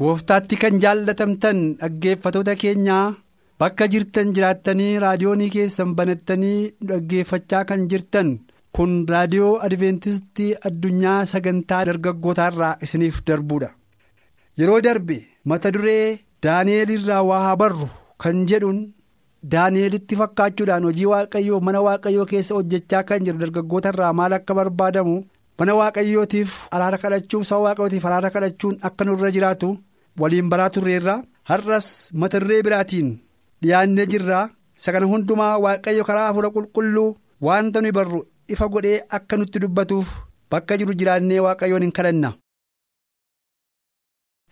Gooftaatti kan jaallatamtan dhaggeeffatoota keenyaa bakka jirtan jiraattanii raadiyoonii keessan banattanii dhaggeeffachaa kan jirtan kun raadiyoo adventistii addunyaa sagantaa dargaggootaarraa isiniif darbuudha yeroo darbe mata duree daani'eel irraa waa haa barru kan jedhuun daani'eelitti fakkaachuudhaan hojii waaqayyoo mana waaqayyoo keessa hojjechaa kan jiru dargaggootarraa maal akka barbaadamu mana waaqayyootiif araara kadhachuun saba waaqayyootiif araara kadhachuun akka nurra jiraatu. Waliin baraa turreerra har'as mata duree biraatiin dhiyaannee jirra isa kana hundumaa waaqayyo karaa hafuura qulqulluu wanta nuyi barru ifa godhee akka nutti dubbatuuf bakka jiru jiraannee waaqayyoon hin kadhanna.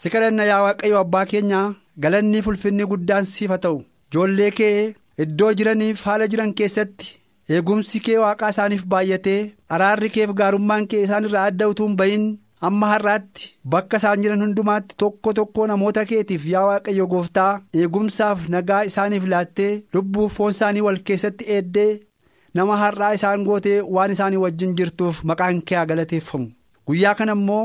si kadhanna yaa waaqayyo abbaa keenyaa galannii ulfinni guddaan siif haa ta'u ijoollee kee iddoo jiraniif haala jiran keessatti eegumsi kee waaqaa isaaniif baay'atee araarri keef gaarummaan kee isaan irraa adda utuu hin bahin. Amma har'aatti bakka isaan jiran hundumaatti tokko tokko namoota keetiif yaa waaqayyo gooftaa eegumsaaf nagaa isaaniif laattee lubbuuf foon isaanii wal keessatti eeddee nama har'aa isaan gootee waan isaanii wajjin jirtuuf maqaan kee galateeffamu guyyaa kana immoo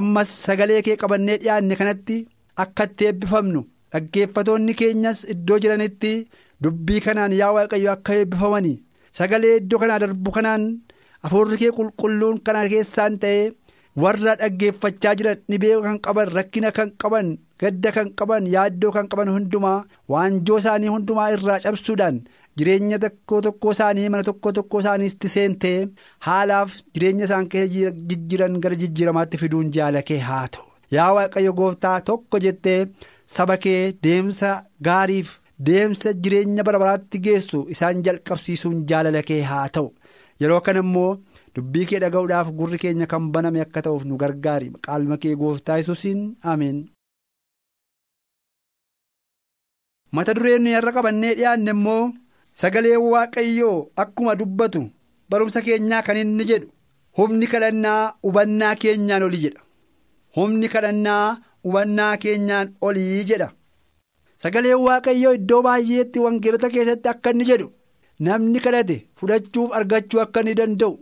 ammas sagalee kee qabannee dhiyaanne kanatti akka itti eebbifamnu dhaggeeffatoonni keenyas iddoo jiranitti dubbii kanaan yaa waaqayyo akka eebbifamani sagalee iddoo kanaa darbu kanaan hafuurri kee qulqulluun kana keessaan ta'ee. Warra dhaggeeffachaa jiran dhibee kan qaban rakkina kan qaban gadda kan qaban yaaddoo kan qaban hundumaa waanjoo isaanii hundumaa irraa cabsuudhaan jireenya tokko tokko isaanii mana tokko tokko isaaniitti seentee haalaaf jireenya isaan keessa jijjiiran gara jijjiiramaatti fiduun jaalakee haa ta'u yaa waaqayyo gooftaa tokko jettee saba kee deemsa gaariif deemsa jireenya bara baraatti geessu isaan jalqabsiisuun jaalalakee haa ta'u yeroo kana immoo. Dubbii kee dhaga'uudhaaf gurri keenya kan baname akka ta'uuf nu gargaari qaalma kee gooftaa yesuusiin ameen. mata dureen har'a qabannee dhiyaanne immoo sagalee waaqayyoo akkuma dubbatu barumsa keenyaa kan inni jedhu humni kadhannaa hubannaa keenyaan olii jedha humni kadhannaa hubannaa keenyaan olii jedha sagaleen waaqayyoo iddoo baay'eetti wangeelota keessatti akka inni jedhu namni kadhate fudhachuuf argachuu akka inni danda'u.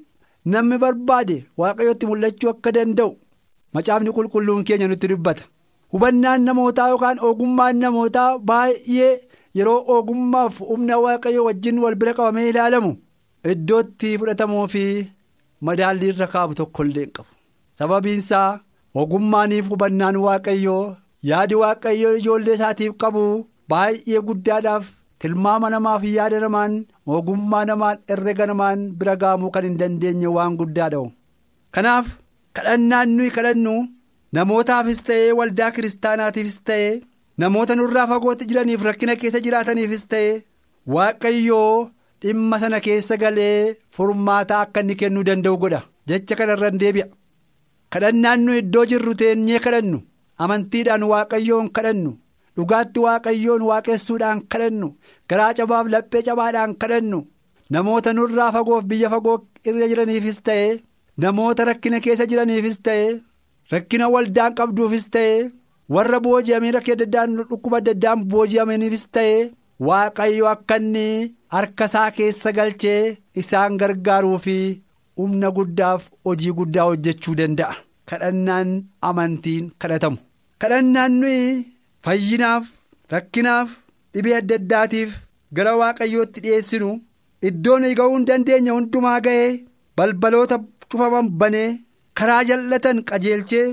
Namni barbaade waaqayyootti mul'achuu akka danda'u macaafni qulqulluun keenya nutti dubbata hubannaan namootaa yookaan ogummaan namootaa baay'ee yeroo ogummaaf humna waaqayyoo wajjin wal bira qabamee ilaalamu iddootti fudhatamuu fi madaallii irra kaa'amu tokko illee hin qabu sababiinsaa ogummaaniif hubannaan waaqayyoo yaadi waaqayyoo ijoollee isaatiif qabu baay'ee guddaadhaaf. Tilmaama namaaf yaada namaan ogummaa namaan herrega namaan bira gaamuu kan hin dandeenye waan guddaadha kanaaf kadhannaan nuyi kadhannu namootaafis ta'ee waldaa kiristaanaatiifis ta'ee namoota nurraa fagootti jiraniif rakkina keessa jiraataniifis ta'ee waaqayyoo dhimma sana keessa galee furmaataa akka inni kennuu danda'u godha jecha kanarra deebi'a kadhannaan nuyi iddoo jirru teenyee kadhannu amantiidhaan waaqayyoon kadhannu. Dhugaatti waaqayyoon waaqessuudhaan kadhannu garaa cabaaf laphee cabaadhaan kadhannu namoota nurraa fagoof biyya fagoo irra jiraniifis ta'e namoota rakkina keessa jiraniifis ta'e rakkina waldaan qabduufis ta'e warra booji'amanii rakkina daddaan dhukkuba daddaan booji'amaniifis ta'e waaqayyo akka inni harka isaa keessa galchee isaan gargaaruu fi humna guddaaf hojii guddaa hojjechuu danda'a kadhannaan amantiin kadhatamu kadhannaan nuyi. Fayyinaaf rakkinaaf dhibee adda addaatiif gara waaqayyootti dhiyeessinu iddoon ga'uu hin dandeenye hundumaa ga'ee balbaloota cufaman banee karaa jal'atan qajeelchee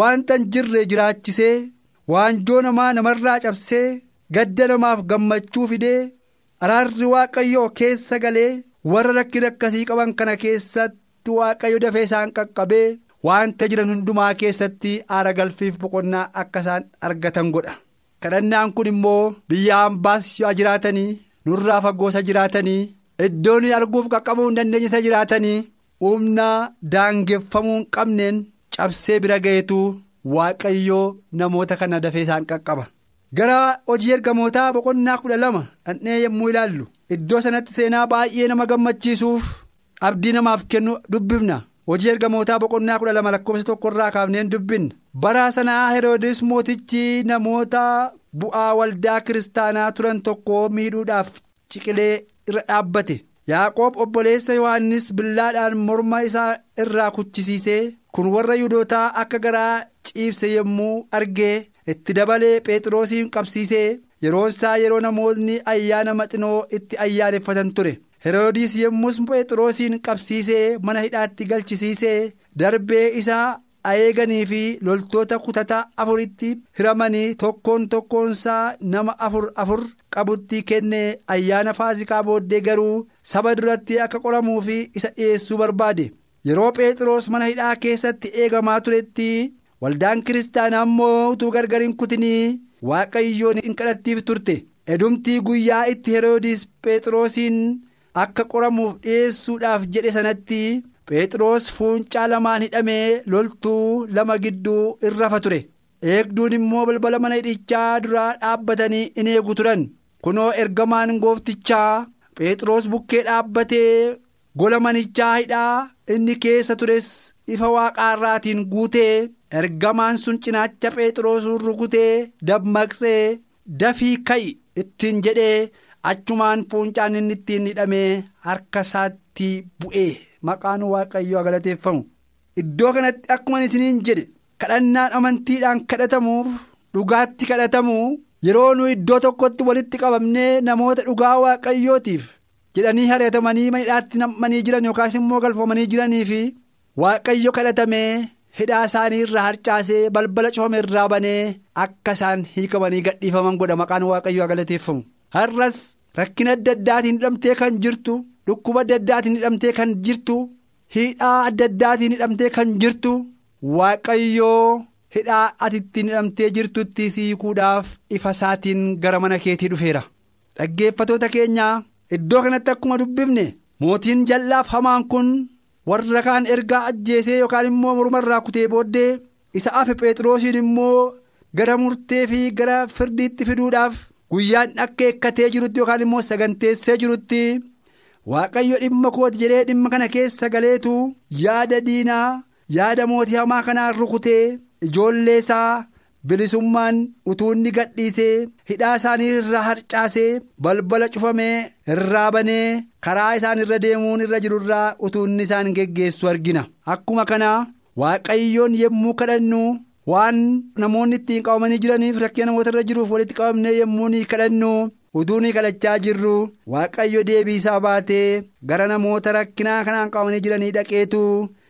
wanta hin jirre jiraachisee waanjoo namaa namarraa cabsee gadda namaaf gammachuu fidee araarri waaqayyoo keessa galee warra rakkina akkasii qaban kana keessatti waaqayyo dafee isaan qaqqabee waanta jiran hundumaa keessatti aara galfiif boqonnaa akka isaan argatan godha. kadhannaan kun immoo biyya hambaas yoo jiraatanii nurraa fagoosa jiraatanii iddoon arguuf qaqqabuu hin dandeenye isa jiraatanii humna daangeffamuu hin qabneen cabsee bira ga'eetu waaqayyoo namoota kana dafee isaan qaqqaba. gara hojii ergamootaa boqonnaa kudha lama dhandhee yommuu ilaallu iddoo sanatti seenaa baay'ee nama gammachiisuuf abdii namaaf kennu dubbifna. Hojii ergamootaa boqonnaa kudha lama lakkoofsa tokkorraa kaafneen dubbinna bara sanaa heroodis mootichi namoota bu'aa waldaa kiristaanaa turan tokko miidhuudhaaf ciqilee irra dhaabbate yaaqoob obboleessa yohannis billaadhaan morma isaa irraa kuchisiisee kun warra yudootaa akka garaa ciibse yommuu argee itti dabalee phexroosiin qabsiisee yeroon isaa yeroo namoonni ayyaana maxinoo itti ayyaaneffatan ture. Heroodis yommus phexroosiin qabsiisee mana hidhaatti galchisiisee darbee isaa eeganii fi loltoota kutata afuritti hiramanii tokkoon tokkoonsaa nama afur afur qabutti kennee ayyaana faasikaa booddee garuu saba duratti akka qoramuu fi isa dhiyeessuu barbaade yeroo phexros mana hidhaa keessatti eegamaa turetti waldaan kiristaanaa immoo utuu gargar hin kutinii waaqayyoon hin kadhattiif turte edumtii guyyaa itti heroodis phexrosiin. Akka qoramuuf dhiyeessuudhaaf jedhe sanatti phexros fuuncaa lamaan hidhamee loltuu lama gidduu in rafa ture eegduun immoo balbala mana hidhichaa duraa dhaabbatanii in eegu turan kunoo ergamaan gooftichaa phexros bukkee dhaabbatee gola manichaa hidhaa inni keessa tures ifa waaqaarraatiin guutee ergamaan sun cinaacha phexrosuun rukutee dammaqsee dafii ka'i ittiin jedhee. Achumaan fuuncaan inni ittiin hidhamee harka isaatti bu'ee maqaan waaqayyoo galateeffamu iddoo kanatti akkuma isiniin jedhe kadhannaan amantiidhaan kadhatamuuf dhugaatti kadhatamu yeroo nu iddoo tokkotti walitti qabamnee namoota dhugaa waaqayyootiif jedhanii hari'atamanii hidhaatti nam'anii jiran yookaas immoo galfamanii jiranii fi waaqayyo kadhatamee hidhaa isaanii irraa harcaasee balbala cufame irraa banee akka isaan hiikamanii gadhiifaman godha maqaan waaqayyoo galateeffamu. Har'as rakkina adda addaatiin hidhamtee kan jirtu dhukkuba adda addaatiin hidhamtee kan jirtu hidhaa adda addaatiin hidhamtee kan jirtu waaqayyoo hidhaa ati ittiin hidhamtee jirtutti siikuudhaaf ifa isaatiin gara mana keetii dhufeera dhaggeeffatoota keenyaa iddoo kanatti akkuma dubbifne mootiin jal'aaf hamaan kun warra kaan ergaa ajjeesee yookaan immoo morma irraa kutee booddee isa hafe phexrosiin immoo gara murtee fi gara firdiitti fiduudhaaf. Guyyaan akka eekkatee jirutti yookaan immoo saganteessee jirutti waaqayyo dhimma kooti jedhee dhimma kana keessa galeetu yaada diinaa yaada mootii hamaa kanaan rukutee ijoollee isaa bilisummaan utuu inni gadhiisee hidhaa isaanii irraa harcaasee balbala cufamee irraa banee karaa isaan irra deemuun irra jiru irraa utuu inni isaan geggeessu argina akkuma kana waaqayyoon yommuu kadhannu. Waan namoonni ittiin qabamanii jiraniif rakkina namoota irra jiruuf walitti qabamnee yommuu ni kadhannu utuu ni kadhachaa jirru waaqayyo deebii isaa baatee gara namoota rakkinaa kanaan qabamanii jiranii dhaqeetu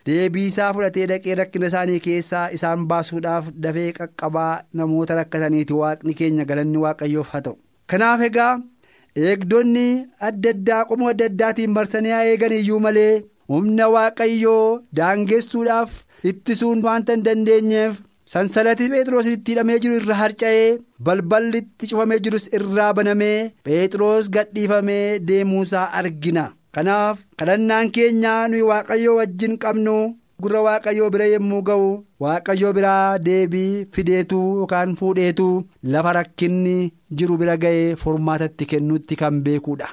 deebii isaa fudhatee dhaqee rakkina isaanii keessaa isaan baasuudhaaf dafee qaqqabaa namoota rakkataniiti waaqni keenya galanni waaqayyoof haa ta'u. kanaaf egaa eegdonni adda addaa qomoo adda addaatiin marsanii haa eegan iyyuu malee humna waaqayyoo daangessuudhaaf ittisuun waanta hin dandeenyeef. Sansalati phexros itti hidhamee jiru irra harca'ee balballi itti cufamee jirus irraa banamee phexros gadhiifamee deemuusaa argina kanaaf kadhannaan keenya nuyi waaqayyoo wajjin qabnu gurra waaqayyoo bira yommuu ga'u waaqayyoo biraa deebii fideetu yookaan fuudheetu lafa rakkinni jiru bira ga'ee furmaatatti kennuutti kan beekuudha.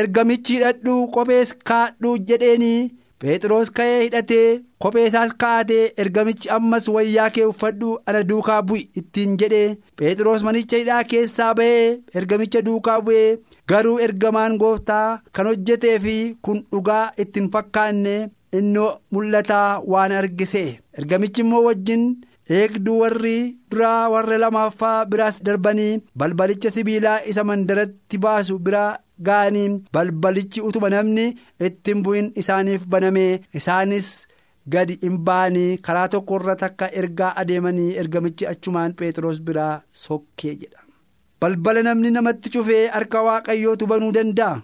ergamichi hidhadhu kophees kaadhu jedheeni. Phexros ka'ee hidhatee kophee isaas kaa'atee ergamichi ammas wayyaa kee uffadhu ana duukaa bu'i ittiin jedhee Phexros manicha hidhaa keessaa ba'ee ergamicha duukaa bu'ee garuu ergamaan gooftaa kan hojjetee fi kun dhugaa ittiin fakkaanne innoo mul'ataa waan argise ergamichi immoo wajjin eegduu warri duraa warra lamaaffaa biraas darbanii balbalicha sibiilaa isa mandaratti baasu biraa. ga'anii balbalichi utuma namni ittiin bu'in isaaniif banamee isaanis gadi hin ba'anii karaa tokko irra takka ergaa adeemanii ergamichi achumaan phexros biraa sokkee jedha. balbala namni namatti cufee harka waaqayyootu banuu danda'a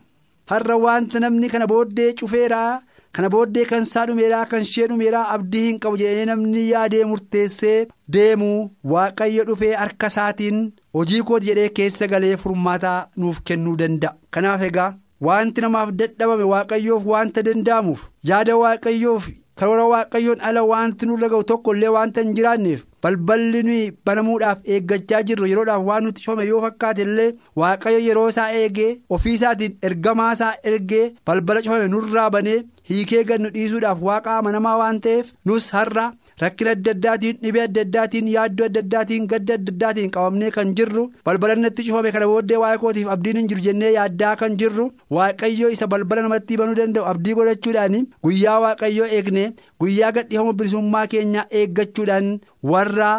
har'a wanta namni kana booddee cufeeraa kana booddee kan isaa dhumeeraa kan ishee dhumeeraa abdii hin qabu jedhee namni yaadee murteessee deemu waaqayyo dhufee harka isaatiin hojii kooti jedhee keessa galee furmaataa nuuf kennuu danda'a kanaaf egaa wanti namaaf dadhabame waaqayyoof wanta danda'amuuf yaada waaqayyoof. Karoora waaqayyoon ala wanti nurra ga'u tokko illee wanta hin jiraanneef balballi nuyi banamuudhaaf eeggachaa jirru yeroodhaaf waan nuti cufame yoo fakkaate illee waaqayyo yeroo isaa eegee ofii isaatiin ergamaa isaa ergee balbala cufame nurraa banee hiikee gad nu dhiisuudhaaf waaqa amanamaa waan ta'eef nus har'a rakkina adda addaatiin dhibee adda addaatiin yaaddoo adda addaatiin gadda adda addaatiin qabamnee kan jirru balbala natti cufame kana booddee waa'ee kootiif abdiin hin jiru jennee yaaddaa kan jirru waaqayyo isa balbala namatti banuu danda'u abdii godhachuudhaan guyyaa waaqayyoo eegne guyyaa gadhiifama bilisummaa keenyaa eeggachuudhaan warra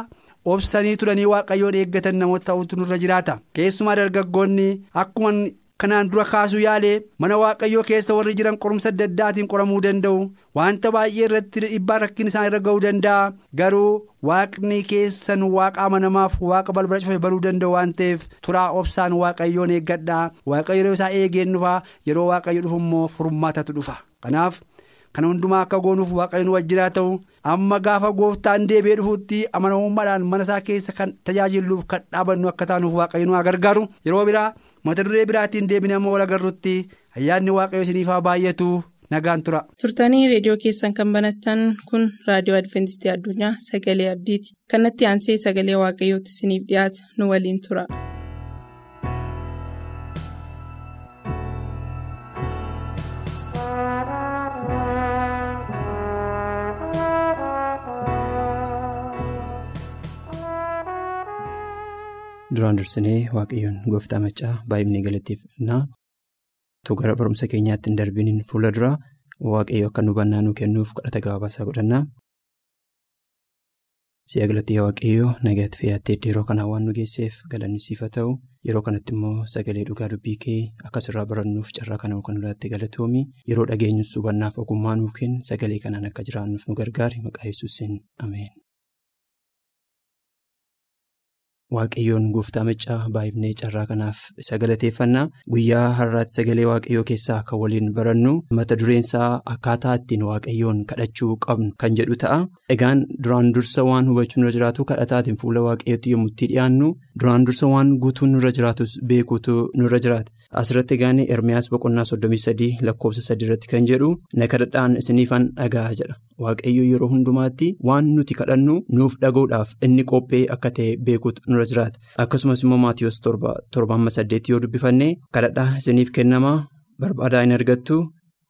obsanii turanii waaqayyoon eeggatan namoota ta'utu nurra jiraata keessumaa dargaggoonni akkuma. Kanaan dura kaasuu yaalee mana waaqayyoo keessa warri jiran qorumsa adda addaatiin qoramuu danda'u. Wanta baay'ee irratti dhiibbaa rakkin isaan irra ga'uu danda'a. Garuu waaqni keessan waaqa amanamaaf waaqa balbala cufame banuu danda'u waan ta'eef turaa obsaan waaqayyoon eeggadhaa. Waaqayyo yeroo isaa eegeen dhufaa yeroo waaqayyo dhufu immoo furmaatatu dhufa. Kanaaf kana hundumaa akka goonuuf waaqayyo nu wajjinaa ta'u. Amma gaafa gooftaan deebi'ee dhufuutti amanamummaadhaan mana isaa keessa kan tajaajilluuf kan dhaabannu akka taanuuf waaqayyo nu haa gargaaru. Yeroo biraa. Mata duree biraatiin deebine amma wal agarrutti ayyaanni waaqayyo isiniif haa baay'atu nagaan tura. turtanii reediyoo keessan kan banatan kun raadiyoo adventistii addunyaa sagalee abdiiti kanatti aansee sagalee waaqayyootti isiniif dhiyaata nu waliin tura. Duraan dursinee waaqayyoon gooftaa maccaa baay'inee galateeffannaa tu gara barumsa keenyaatti hin darbiniin fuula dura waaqayyo akka nu hubannaa nu kennuuf kadhata gabaabaasaa godhannaa. si'a galatii waaqayyoo nagaatti fayyaattee yeroo kanaa waan nu geesseef galanni siif haa ta'u yeroo kanatti immoo sagalee dhugaa dubbii kee akkasirraa barannuuf carraa kana kan irratti galatoomi yeroo dhageenyus hubannaaf ogummaa nuuf kennu sagalee kanaan akka jiraannuuf nu gargaari maqaa yesuusin ameen. Waaqayyoon gooftaa maccaa baay'inee carraa kanaaf isa galateeffannaa guyyaa har'aatti sagalee waaqayyoo keessaa kan waliin barannu mata dureensaa akkaataa ittiin waaqayyoon kadhachuu qabnu kan jedhu ta'a. Egaan duraan dursa waan hubachuu nurra jiraatu kadhataatiin fuula waaqayyootti yommuu itti dhiyaannu duraan dursa waan guutuun nurra jiraatus beekuutu nurra jiraata. Asirratti egaan Ermiyaas boqonnaa soddomii sadii lakkoofsa sadii irratti kan jedhu na kadhadhaan isiniifan dhagaa jedha. Waaqayyo yeroo hundumaatti waan nuti kadhannu nuuf dhaga'uudhaaf inni qophee akka ta'e beekuutu nurra jiraata. Akkasumas immoo Maatiyoos torba amma saddeetti yoo dubbifanne kadhadhaa isiniif kennamaa barbaadaa hin argattu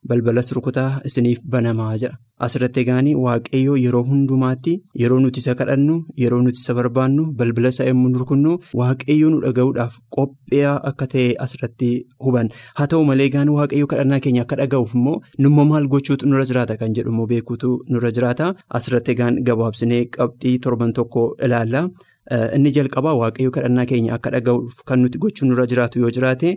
balbalas rukutaa isiniif banamaa jedha. Asirratti egaan waaqayyo yeroo hundumaatti yeroo nuti isa kadhannu yeroo nuti isa barbaannu balbala isaa yommuu rukunnu waaqayyo nu dhaga'uudhaaf qophee akka ta'e asirratti huban haa ta'u malee egaan waaqayyo kadhannaa keenya akka dhaga'uuf immoo numma maal gochuutu nurra jiraata kan jedhu immoo beekuutu nurra jiraata asirratti egaan gabaabsinee qabxii torban tokko ilaalla. Inni jalqabaa waaqayyo kadhannaa keenya akka dhaga'uuf kan nuti gochuun nurra jiraatu yoo jiraate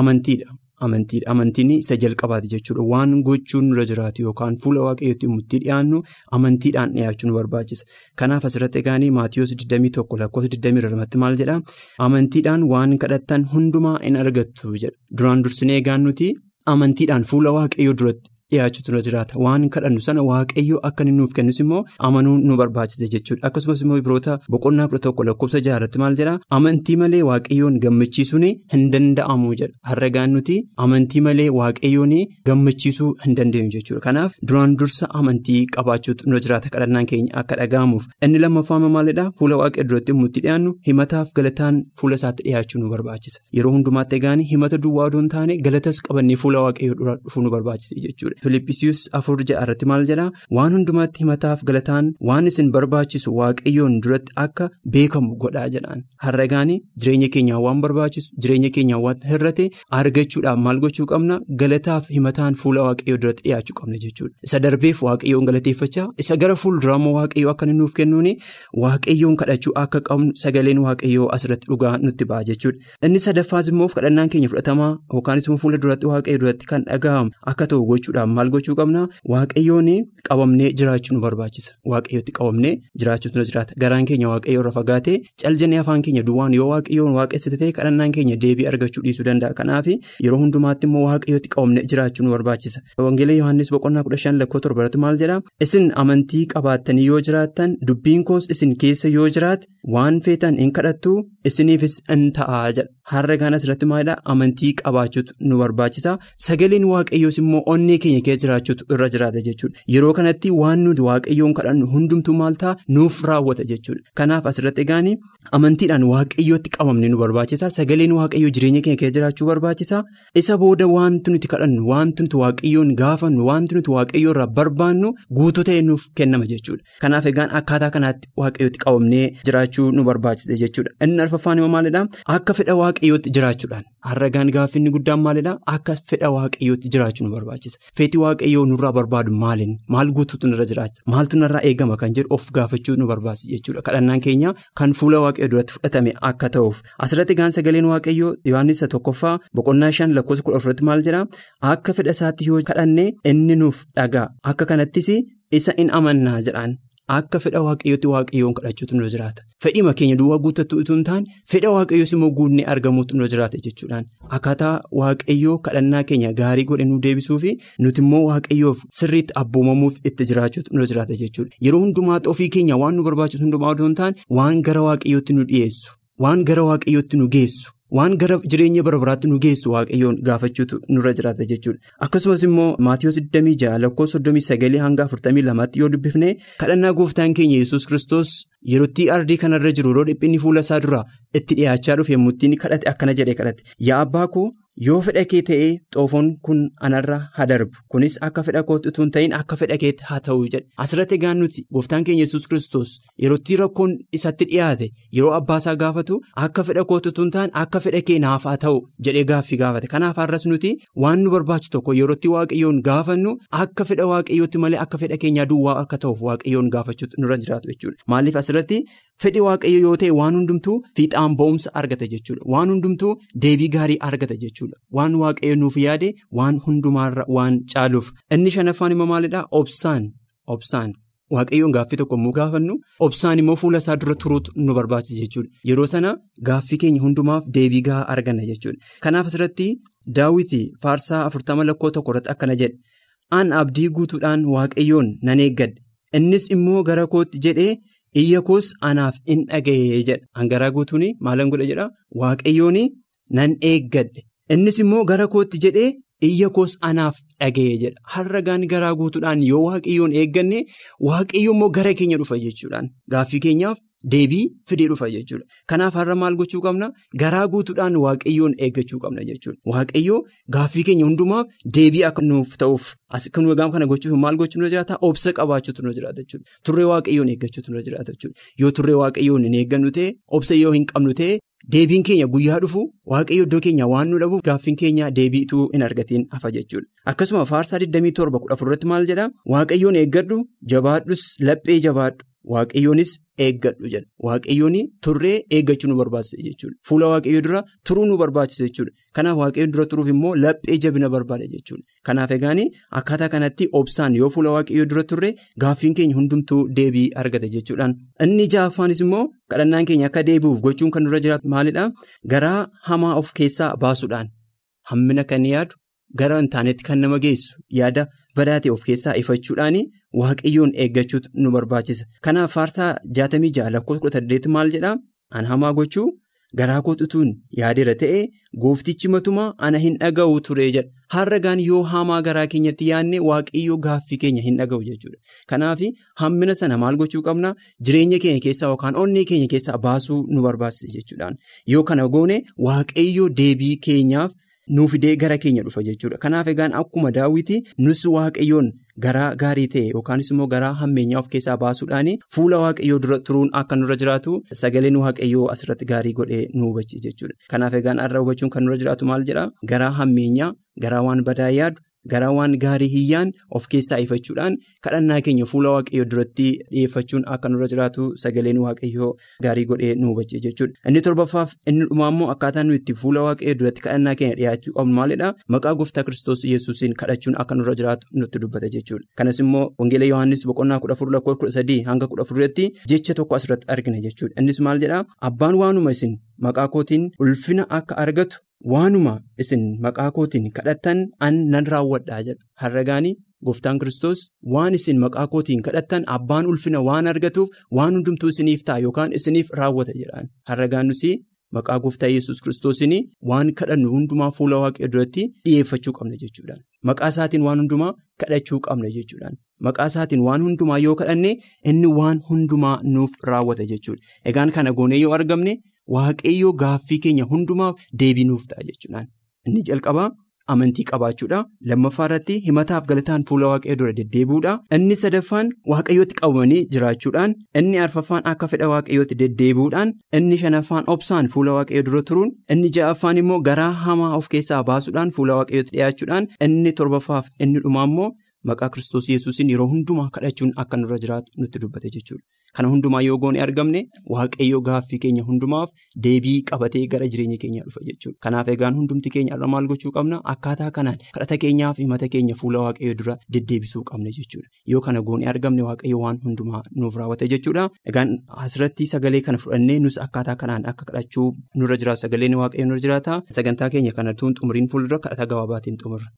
amantiidha. Amantiin isa jalqabaati jechuudha. Waan gochuun nurra jiraatu yookaan fuula waaqayyootti itti dhiyaannu amantiidhaan dhiyaachuu nu barbaachisa. Kanaaf asirratti egaanii Maatiyoos 21 lakkoofsa 20 irratti maal jedhaa? Amantiidhaan waan kadhattan hundumaa in argattu jedha. Duraan dursinee egaan nuti amantiidhaan fuula waaqayyoo duratti. Dhiyaachuutu nurra jiraata. Waan kadhannu sana waaqayyo akka inni nuuf kennus immoo amanuun nu barbaachisa jechuudha. Akkasumas immoo biroota boqonnaa kudha tokko lakkoofsa jaarratti maal jedhaa amantii malee waaqayyoon gammachiisuun hin danda'amu jedha. Har'agaan nuti amantii malee waaqayyoon gammachiisuu hin dandeenyu jechuudha. Kanaaf duraan dursa amantii qabaachuutu nurra jiraata kadhannaan keenya akka dhaga'amuuf. Inni lammaffaa maalidhaa fuula waaqayyo duratti yommuu itti dhiyaannu himataaf galataan fuula isaatti dhiyaachuu nu barbaachisa. Yeroo hundumaatti egaan himata duwwaa odoo hin taane galatas qabannee fuula waaqayyo dura dhufuu nu barbaachisa jechuudha. Filippisius afur ja'a irratti maal jedhaa waan hundumaatti himataaf galataan waan isin barbaachisu waaqayyoon duratti akka beekamu godhaa jedhaan har'a egaan jireenya keenyaa waan barbaachisu jireenya keenyaa waan hir'ate argachuudhaaf maal gochuu qabna? Galataaf himataan fuula waaqayyoo duratti dhiyaachuu qabna jechuudha. Isa darbeef waaqayyoon galateeffachaa isa gara fuulduraammoo waaqayyoo akka nuuf kennuun waaqayyoon kadhachuu akka qabnu sagaleen waaqayyoo asirratti dhugaa nutti ba'a jechuudha. Inni sadaffaas immoo kadhannaan keenya fudhatamaa yookaan immoo fuula duratti waaqayyoo duratti kan dhaga'amu akka ta'u gochuudhaaf maal gochuu qabna waaqayyoon qabamnee jiraachuu nu barbaachisa. Waaqayyootti qabamnee jiraachuutu nu jiraata. Garaan keenya waaqayyoo irra fagaatee caljanii afaan keenya duwwaan yoo waaqayyoon waaqessite ta'e kadhannaan keenya deebii argachuu dhiisuu danda'a. Kanaaf yeroo hundumaatti immoo waaqayyootti qabamnee jiraachuu nu barbaachisa. Wangeela yohaannis boqonnaa kudha shan lakkoo torbarratti maal jedha isin amantii qabaattanii yoo jiraattan dubbiin koos isin keessa yoo jiraate waan feetan hin kadhattu isiniifis in ta'aa jedha. Har'a gaan asirratti maalidha amantii qabaachuutu nu barbaachisa. Sagaleen waaqayyoos immoo onnee keenya keessa jiraachuutu irra jiraata jechuudha. Yeroo kanatti waan nuti waaqayyoon kadhannu hundumtuu maal ta'a? Nuuf raawwata jechuudha. Kanaaf asirratti egaan amantiidhaan waaqayyootti qabamne nu barbaachisa sagaleen waaqayyoo jireenya keenya keessa jiraachuu barbaachisa isa booda wanti nuti kadhannu wanti nuti waaqayyoon gaafannu wanti nuti waaqayyoo irraa barbaannu guutuu ta'e nuuf kennama jechuudha. Kanaaf egaan akkaataa kanaatti waaqayyootti qabamnee jiraachuu nu barbaachisa jechuudha. Inni arfaffaan immoo maalidha akka fedha waaqayyootti jiraachuudhaan. Har'agaan gaaffinni guddaan maalidha akka fedha waaqayyootti jiraachuu nu barbaachisa feetii waaqayyoo nurraa barbaadu maaliin? Maal guutuutu nurra jiraata? Maaltu narraa eegama kan jedhu of gaafachuu nu barbaachisa jechuudha. Kadhannaan keenya kan fuula waaqayyoo duratti fudhatame akka ta'uuf. Asirratti gaan sagaleen waaqayyoo yohaannis tokkoffaa boqonnaa shan lakkoofsa kudha afuritti maal jedha? Akka fedha isaatti yoo kadhanne inni nuuf dhagaa. Akka kanattis isa in amannaa jedhaan. Akka fedha waaqayyootti waaqayyoon kadhachuutu nu jiraata. Fedhima keenya duwwaa guutattuu utuu hin taane fedha waaqayyoos immoo guunnee argamuutu nu jiraata jechuudhaan. Akkaataa waaqayyoo kadhannaa keenya gaarii godhe nu deebisuu fi nuti immoo waaqayyoof sirriitti abboomamuuf itti jiraachuutu nu jiraata jechuudha. Yeroo hundumaatti ofii keenya waan nu barbaachisu hundumaa odoo hin taane waan gara waaqayyootti nu dhiyeessu, waan gara waaqayyootti nu geessu. Waan gara jireenya bara baraatti nu geessu waaqayyoon gaafachuutu nurra jiraata jechuudha. Akkasumas immoo Maatiyoo 26 lakkoofsa 39 hanga 42tti yoo dubbifne kadhannaa gooftaan keenya yesus kristos yerootti ardii kanarra jiru yeroo dhiphinni fuula isaa duraa itti dhiyaachaa dhufe inni kadhate akkana jedhee kadhate yaa abbaa koo yoo fedha kee ta'ee xoofoon kun anarra haa darbu kunis akka fedha kootti hin ta'in akka fedha keetti haa ta'u jedhe. Asirratti egaan nuti gooftaan keenya yesus kristos yerootti rakkoon isatti dhiyaate yeroo abbaasaa gaafatu akka fedha kootti utuu hin ta'in akka fedha kee naaf haa ta'u jedhee gaaffii gaafate. Kanaaf har'as nuti waan nu barbaachisu tokko yerootti waaqayyoon gaafannu akka fedha waaqayyootti malee akka fedha keenyaa duwwaa akka ta'uuf waaqayyoon gaafachuutu nurra jiraatu jechuudha. Maaliif asirratti fedhi waaqayyo yoo ta'e waan hundumtuu fiixaan ba'umsa argata jechuudha. Waan hundumtuu deebii gaarii argata jechuudha. waan waaqayyo nuuf yaade waan hundumaarra waan caaluuf. Inni shanaffaan immoo maalidhaa obsaan. Obsaan. Waaqayyoon gaaffii tokko immoo gaafannu obsaan immoo fuula isaa dura turuutu nu barbaachisa jechuudha. Yeroo sana gaaffii keenya hundumaaf deebii gahaa arganna jechuudha. Kanaaf asirratti daawwiti faarsaa afurtama lakkoo tokko irratti akkana jedhe. An abdii guutuudhaan waaqayyoon nan eeggadhe. Innis immoo gara kootti jedhee iyya koos anaaf in dhaga'ee jedha hangaraa guutuun maalan godha jedha waaqayyoon nan eeggadhe. innis immoo gara kootti jedhee iyya koos anaaf dhaga'ee jedha. Har'a gaan garaa guutuudhaan yoo waaqayyoon eegganne waaqayyo immoo gara keenya dhufa jechuudhaan gaaffii keenyaaf deebii fidee dhufa jechuudha. Kanaaf har'a maal gochuu qabna? Garaa guutuudhaan waaqayyoon eeggachuu qabna jechuudha. Waaqayyoo gaaffii keenya hundumaaf deebii akka nuuf ta'uuf kan wagaam kana gochuuf maal gochuu nu jiraata? Obsa qabaachuutu nu jiraata jechuudha. Turree waaqayyoon eeggachuutu nu jiraata jechuudha. Yoo turree waaqayyoon hin eeggannu ta'e obsa yoo hin qabnu ta'e. Deebiin keenya guyyaa dhufu waaqayyo iddoo keenya waan nu dhabuuf gaaffiin keenya deebiituu hin argatiin hafa jechuudha. Akkasuma faarsaa 27 irratti maal jedha waaqayyoon eeggadhu jabaadhus laphee jabaadhu waaqayyoonis eeggadhu jedha waaqayyoon turree eeggachuu nu barbaachisa jechuudha. Fuula waaqayyoo dura turuu nu barbaachisa jechuudha. Kanaaf waaqayyoon dura turuuf immoo laphee jabina barbaada jechuudha. Kanaaf egaan akkaataa kanatti obsaan yoo fuula waaqayyoo dura turre gaaffiin keenya hundumtuu deebii argata jechuudhaan. Inni ja'affaanis immoo kadhannaan keenya akka deebi'uuf gochuun kan dura jiraatu maalidhaa? Garaa hamaa of keessaa baasuudhaan hammina kan yaadu gara hin taanetti kan nama geessu yaada badaatee of keessaa ifachuudhaan waaqayyoon eeggachuutu nu barbaachisa. Kanaaf faarsaa 66 lakkoofsa 18 maal jedhaa? An hamaa gochuu garaa kootutuun yaadeera ta'ee gooftichi matumaa ana hin dhaga'u ture jedha. Har'a gaan yoo hamaa garaa keenyatti yaadne waaqayyoo gaaffii keenya hin dhaga'u jechuudha. Kanaaf hammina sana maal gochuu qabna? Jireenya keenya keessaa yookaan onnee keenya keessaa baasuu nu barbaachisa jechuudhaan. Yoo kana goone waaqayyoo deebii keenyaaf. Nuufidee gara keenya dhufa jechuudha. Kanaaf egaan akkuma daawwiti nus waaqayyoon garaa gaarii ta'e yookaanis immoo garaa hammeenyaa of keessaa baasuudhaan fuula waaqayyoo dura turuun akka nurra jiraatu sagaleen waaqayyoo asirratti gaarii godhee nu hubachiisa jechuudha. Kanaaf egaan har'a hubachuun kan nurra jiraatu maal jedhaa? Garaa hammeenyaa garaa waan badaa yaadu garaa waan gaarii hiyyaan of keessaa ifachuudhaan kadhannaa keenya fuula waaqayyoo duratti dhiyeeffachuun akka nurra jiraatu sagaleen waaqayyoo gaarii godhee nu hubachee jechuudha. Inni torbaffaaf inni dhumaa immoo akkaataa nuyi itti fuula waaqayyoo duratti kadhannaa keenya dhiyaachuu qabnu maalidhaa? Maqaa gooftaa kiristoos yesuusiin kadhachuun akka nurra jiraatu nutti dubbata jechuudha. Kanas immoo wangeela Yohaannis boqonnaa kudha afur lakkoofsa kudha sadii hanga kudha afuritti jecha tokko asirratti argina jechuudha. Innis maal jedhaa? Abbaan waanuma isin maqaa kootiin ulfina akka argatu waanuma isin maqaa kootiin kadhattan an nan raawwadhaa jedha. Harragaanii gooftaan kiristoos waan isin maqaa kootiin kadhattan abbaan ulfina waan argatuuf waan hundumtuu isiniif ta'a yookaan isiniif raawwata jedhaan. Harragaan nusi maqaa gooftaa yesus kiristoosiin waan kadhannu hundumaa fuula waaqayyoo duratti dhiyeeffachuu qabna jechuudhaan. Maqaa isaatiin waan hundumaa kadhachuu qabna jechuudhaan. Maqaa isaatiin waan hundumaa yoo kadhanne inni waan hundumaa nuuf raawwata jechuudha. Egaan kana goonee yoo argamne waaqayyoo gaaffii keenya hundumaaf deebii nuuf ta'a jechuudhaan. Inni jalqabaa amantii qabaachuudha. Lammaffaa irratti himataaf galataan fuula waaqayyoo dura deddeebi'uudha. Inni sadaffaan waaqayyootti qabamanii jiraachuudhaan. Inni arfaffaan akka fedha waaqayyootti deddeebi'uudhaan. Inni shanaffaan obsaan fuula waaqayyoo dura turuun. Inni ja'affaan immoo garaa hamaa of keessaa baasuudhaan fuula waaqayyootti dhiyaachuudhaan. Inni torbaffaaf inni dhumaa immoo maqaa kiristoos yesuusiin yeroo hundumaa kadhachuun akka nurra jiraatu nutti dubbate jechuudha. Kana hundumaa yoo goone argamne waaqayyoo gaaffii keenya hundumaaf deebii qabatee gara jireenya keenyaa dhufa jechuudha. Kanaaf egaan hundumti keenya irra maal gochuu qabna akkaataa kanaan kadhata keenyaaf himata keenya fuula waaqayyoo dura deddeebisuu qabna jechuudha. Yoo kana goone argamne waaqayyoo waan hundumaa nuuf raawwate jechuudha. Egaan asirratti sagalee kana fudhannee nus akkaataa kanaan akka kadhachuu nurra jiraata sagaleen waaqayyoo nurra jiraata. Sagantaa keenya kanattuun xumuriin fuuldura kadhata gabaabaatiin xumurra.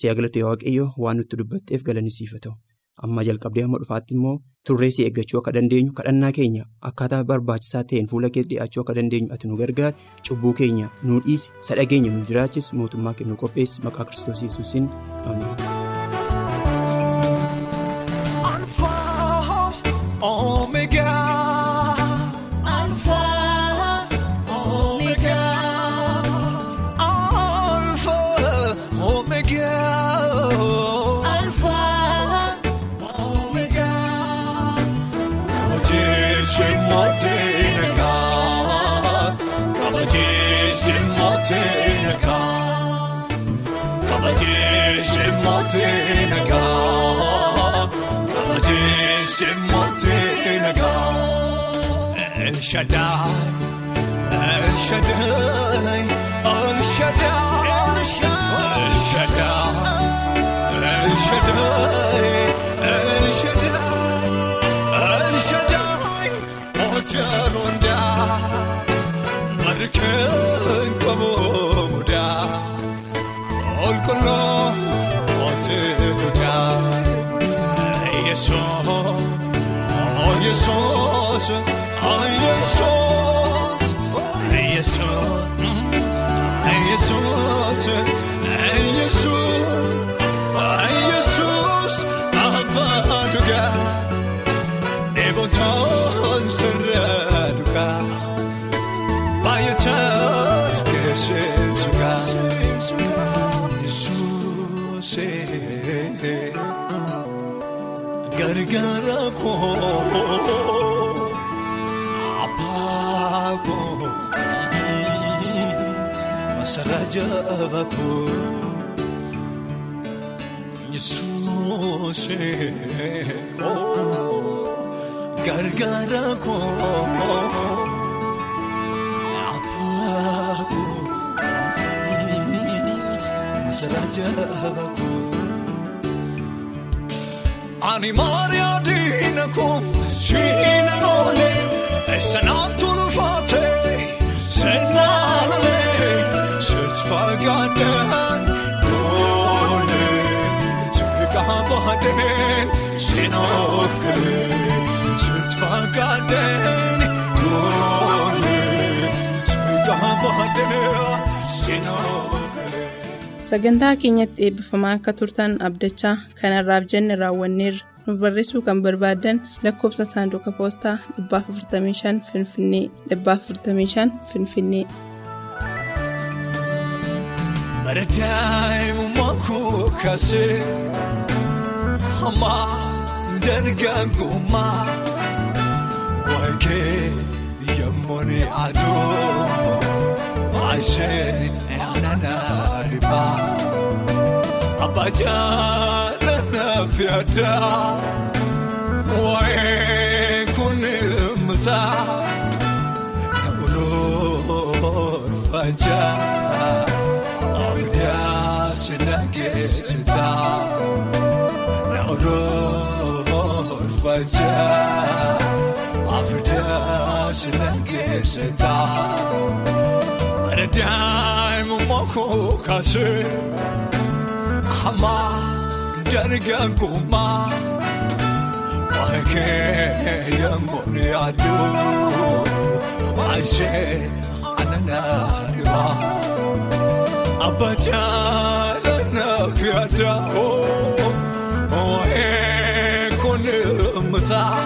Siyaa galata waaqayyoo waan nutti dubbatteef galanni siif ta'u. Amma jalqabdee hamma dhufaatti immoo turree si eeggachuu akka dandeenyu kadhannaa keenya. Akkaataa barbaachisaa ta'een fuula kee dhiyaachuu akka dandeenyu ati nu gargaari. Cubbuu keenya nu dhiisi sadhageenya nu jiraachis mootummaa kennu qopheessi maqaa kiristoos yesuusin. Ameen. Shaddai, El Shaddai, El Shaddai, El Shaddai, El Shaddai, El Shaddai, El Shaddai, Ojaronda, Marken Kamoda, Olkolo, Oteguda, Yeso, Oh Yesos. Ay Jesús, ay Jesús, ay Jesús, ay Jesús, ay Jesús, abaduga, ebotan seraduga, bayachar kesensuga, Jesús, gargara ko. Masaraja baku Yesus oh gargara ko apaku Masaraja baku Ani Maria Esanatulu fate Senale Setsvagaden Dole Tsvigabadenen Sinofke Setsvagaden Dole Tsvigabadenen Sinofke Sagantaa keenyatti eebbifamaa akka turtan abdachaa kanarraaf jenne raawwanneerra. nuuf barreessuu kan barbaadan lakkoobsa saanduqa poostaa 455 finfinnee 455 finfinnee. Daa'imummaa koo kaasee hamma dargaggummaa waa'ee yemmuu aduu baay'ee aannan dhibaa. abbaa jaalanaaf yaada waa'ee kun mutaa na oloorfachaa afdaa sinageessitaa na oloorfachaa afdaa sinageessitaa. Mana daa'imummaa koo kaasee hamma dargaggummaa waa'ee kee yemmuu yaadu ashee ananaa dhibaa abbaa jaalanaaf yaada waa'ee kun mutaa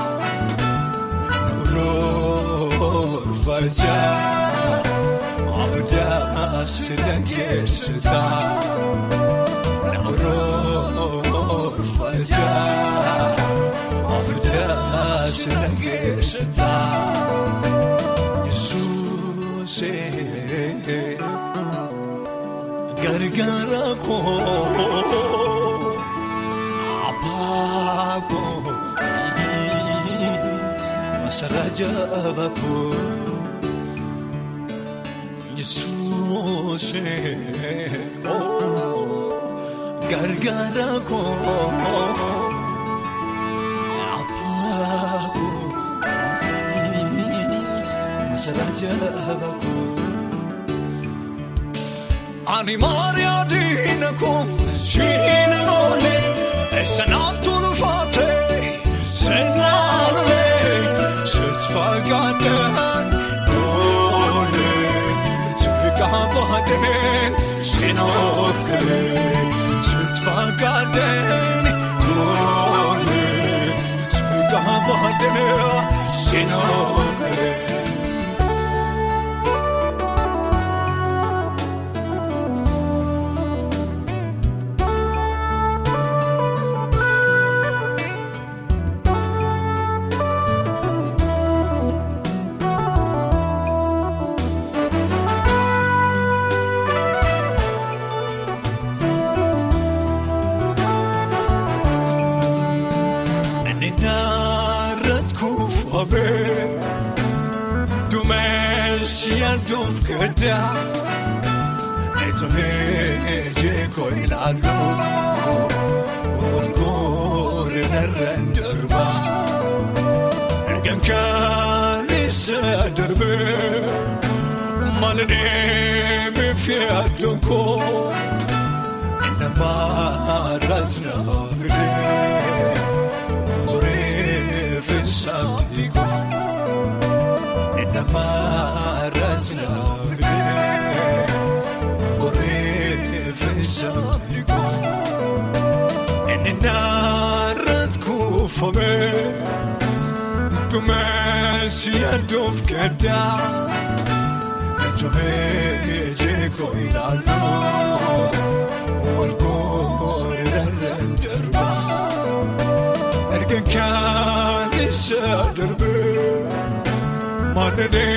oloorfachaa. Afdaa sinageessitaa na oloorfachaa afdaa sinageessitaa Yesuusee gargaara koo abbaa koo masaraa jaba koo. Yesuusee gargaara koo abbaa koo masaraa jaba koo. Ani maariyaa diina koo shiina noole eessanaatti ulfaate seenaa lolee seetfagaadhaan noole. Kaabaadeneen sinoof galee sitfagaadeen toolee Dumeessi yaaduuf gaddaa Eetolee jeekoo ilaalu Walgoore narraan darbaa Ergaan kaalisa darbee Maal deemeef yaaduun koo Namaa raasnaa fidee Mureef saamtii koo. Namaras naafee oreeffisa dhiqoo inni naarratti kuufamee dumeessi yaaduuf gaddaa etomee jeekoo ilaaluu Maananii